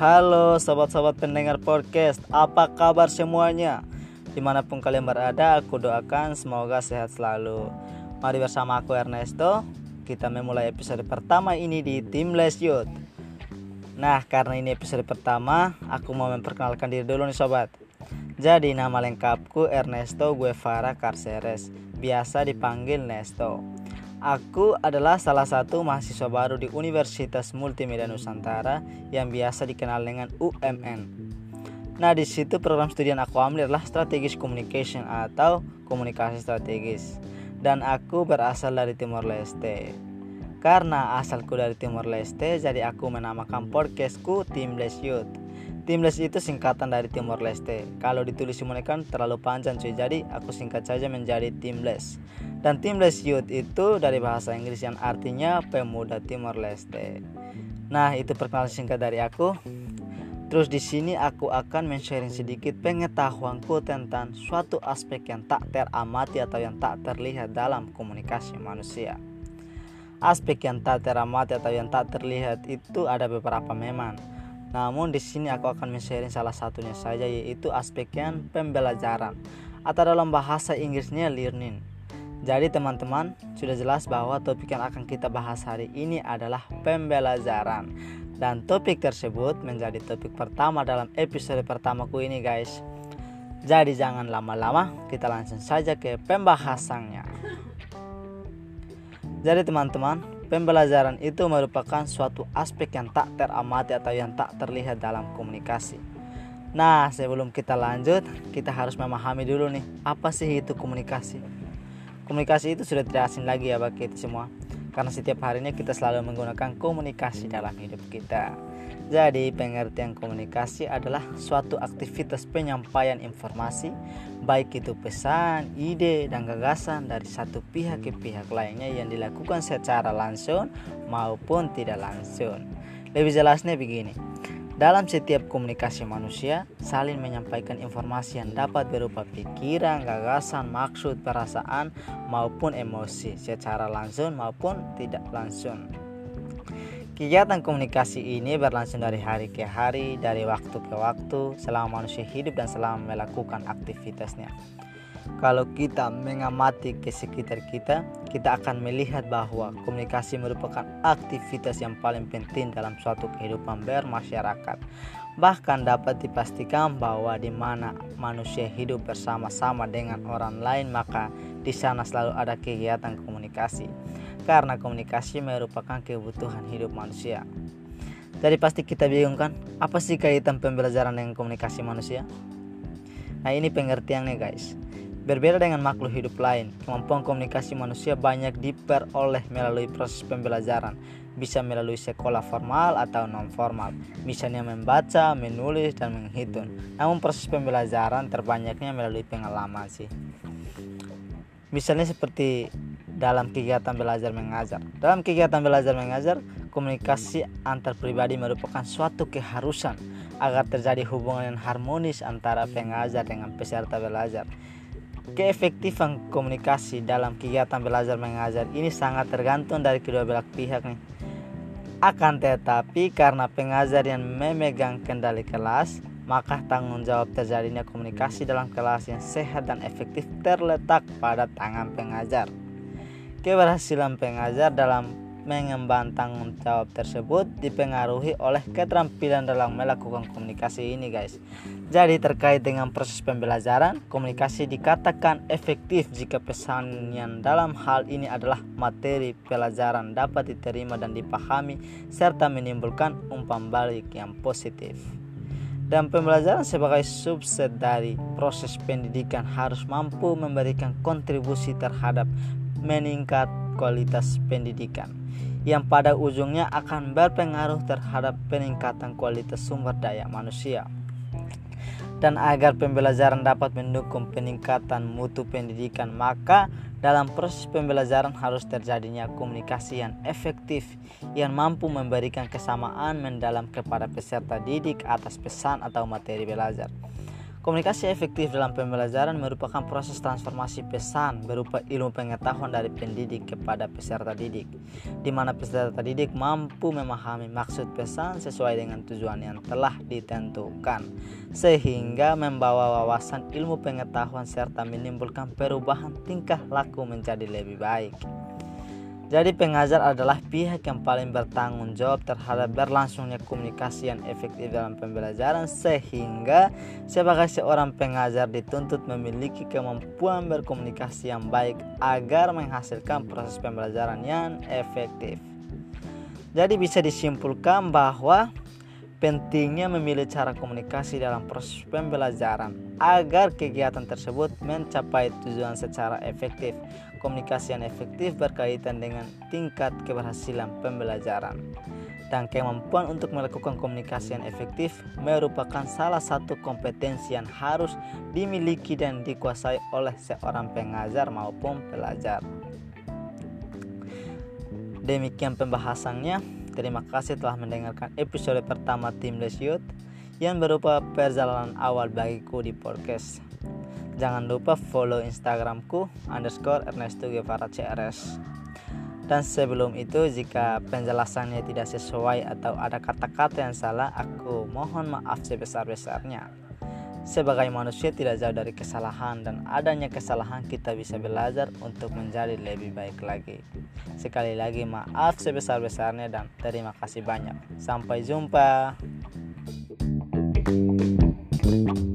Halo sobat-sobat pendengar podcast, apa kabar semuanya? Di mana pun kalian berada, aku doakan semoga sehat selalu. Mari bersama aku Ernesto, kita memulai episode pertama ini di Timless Youth. Nah, karena ini episode pertama, aku mau memperkenalkan diri dulu nih sobat. Jadi nama lengkapku Ernesto Guevara Carceres, biasa dipanggil Nesto. Aku adalah salah satu mahasiswa baru di Universitas Multimedia Nusantara yang biasa dikenal dengan UMN. Nah, di situ program studi yang aku ambil adalah Strategic Communication atau komunikasi strategis. Dan aku berasal dari Timor Leste. Karena asalku dari Timor Leste, jadi aku menamakan podcastku Timless Youth. Timless itu singkatan dari Timor Leste. Kalau ditulis kan terlalu panjang cuy, jadi aku singkat saja menjadi Timless. Dan Timless Youth itu dari bahasa Inggris yang artinya pemuda Timor Leste. Nah, itu perkenalan singkat dari aku. Terus di sini aku akan men-sharing sedikit pengetahuanku tentang suatu aspek yang tak teramati atau yang tak terlihat dalam komunikasi manusia. Aspek yang tak teramati atau yang tak terlihat itu ada beberapa memang. Namun di sini aku akan men-sharing salah satunya saja yaitu aspek yang pembelajaran atau dalam bahasa Inggrisnya learning. Jadi teman-teman, sudah jelas bahwa topik yang akan kita bahas hari ini adalah pembelajaran. Dan topik tersebut menjadi topik pertama dalam episode pertamaku ini guys. Jadi jangan lama-lama, kita langsung saja ke pembahasannya. Jadi teman-teman, pembelajaran itu merupakan suatu aspek yang tak teramati atau yang tak terlihat dalam komunikasi. Nah, sebelum kita lanjut, kita harus memahami dulu nih, apa sih itu komunikasi? Komunikasi itu sudah tidak asing lagi ya bagi kita semua Karena setiap harinya kita selalu menggunakan komunikasi dalam hidup kita. Jadi pengertian komunikasi adalah suatu aktivitas penyampaian informasi Baik itu pesan, ide, dan gagasan dari satu pihak ke pihak lainnya yang dilakukan secara langsung maupun tidak langsung. Lebih jelasnya begini dalam setiap komunikasi manusia, saling menyampaikan informasi yang dapat berupa pikiran, gagasan, maksud, perasaan, maupun emosi secara langsung maupun tidak langsung. Kegiatan komunikasi ini berlangsung dari hari ke hari, dari waktu ke waktu, selama manusia hidup dan selama melakukan aktivitasnya. Kalau kita mengamati ke sekitar kita, kita akan melihat bahwa komunikasi merupakan aktivitas yang paling penting dalam suatu kehidupan bermasyarakat. Bahkan dapat dipastikan bahwa di mana manusia hidup bersama-sama dengan orang lain, maka di sana selalu ada kegiatan komunikasi. Karena komunikasi merupakan kebutuhan hidup manusia. Jadi pasti kita bingung kan, apa sih kaitan pembelajaran dengan komunikasi manusia? Nah ini pengertiannya guys. Berbeda dengan makhluk hidup lain, kemampuan komunikasi manusia banyak diperoleh melalui proses pembelajaran, bisa melalui sekolah formal atau non formal, misalnya membaca, menulis, dan menghitung. Namun proses pembelajaran terbanyaknya melalui pengalaman sih. Misalnya seperti dalam kegiatan belajar mengajar. Dalam kegiatan belajar mengajar, komunikasi antar pribadi merupakan suatu keharusan agar terjadi hubungan yang harmonis antara pengajar dengan peserta belajar. Keefektifan komunikasi dalam kegiatan belajar mengajar ini sangat tergantung dari kedua belah pihak nih. Akan tetapi karena pengajar yang memegang kendali kelas, maka tanggung jawab terjadinya komunikasi dalam kelas yang sehat dan efektif terletak pada tangan pengajar. Keberhasilan pengajar dalam mengemban tanggung jawab tersebut dipengaruhi oleh keterampilan dalam melakukan komunikasi ini guys. Jadi terkait dengan proses pembelajaran komunikasi dikatakan efektif jika pesan yang dalam hal ini adalah materi pelajaran dapat diterima dan dipahami serta menimbulkan umpan balik yang positif. Dan pembelajaran sebagai subset dari proses pendidikan harus mampu memberikan kontribusi terhadap meningkat kualitas pendidikan yang pada ujungnya akan berpengaruh terhadap peningkatan kualitas sumber daya manusia. Dan agar pembelajaran dapat mendukung peningkatan mutu pendidikan, maka dalam proses pembelajaran harus terjadinya komunikasi yang efektif yang mampu memberikan kesamaan mendalam kepada peserta didik atas pesan atau materi belajar. Komunikasi efektif dalam pembelajaran merupakan proses transformasi pesan berupa ilmu pengetahuan dari pendidik kepada peserta didik, di mana peserta didik mampu memahami maksud pesan sesuai dengan tujuan yang telah ditentukan, sehingga membawa wawasan ilmu pengetahuan serta menimbulkan perubahan tingkah laku menjadi lebih baik. Jadi pengajar adalah pihak yang paling bertanggung jawab terhadap berlangsungnya komunikasi yang efektif dalam pembelajaran sehingga sebagai seorang pengajar dituntut memiliki kemampuan berkomunikasi yang baik agar menghasilkan proses pembelajaran yang efektif. Jadi bisa disimpulkan bahwa pentingnya memilih cara komunikasi dalam proses pembelajaran agar kegiatan tersebut mencapai tujuan secara efektif komunikasi yang efektif berkaitan dengan tingkat keberhasilan pembelajaran. Dan kemampuan untuk melakukan komunikasi yang efektif merupakan salah satu kompetensi yang harus dimiliki dan dikuasai oleh seorang pengajar maupun pelajar. Demikian pembahasannya. Terima kasih telah mendengarkan episode pertama Tim Youth yang berupa perjalanan awal bagiku di podcast. Jangan lupa follow Instagramku underscore Ernesto Guevara CRS. Dan sebelum itu jika penjelasannya tidak sesuai atau ada kata-kata yang salah, aku mohon maaf sebesar-besarnya. Sebagai manusia tidak jauh dari kesalahan dan adanya kesalahan kita bisa belajar untuk menjadi lebih baik lagi. Sekali lagi maaf sebesar-besarnya dan terima kasih banyak. Sampai jumpa. thank you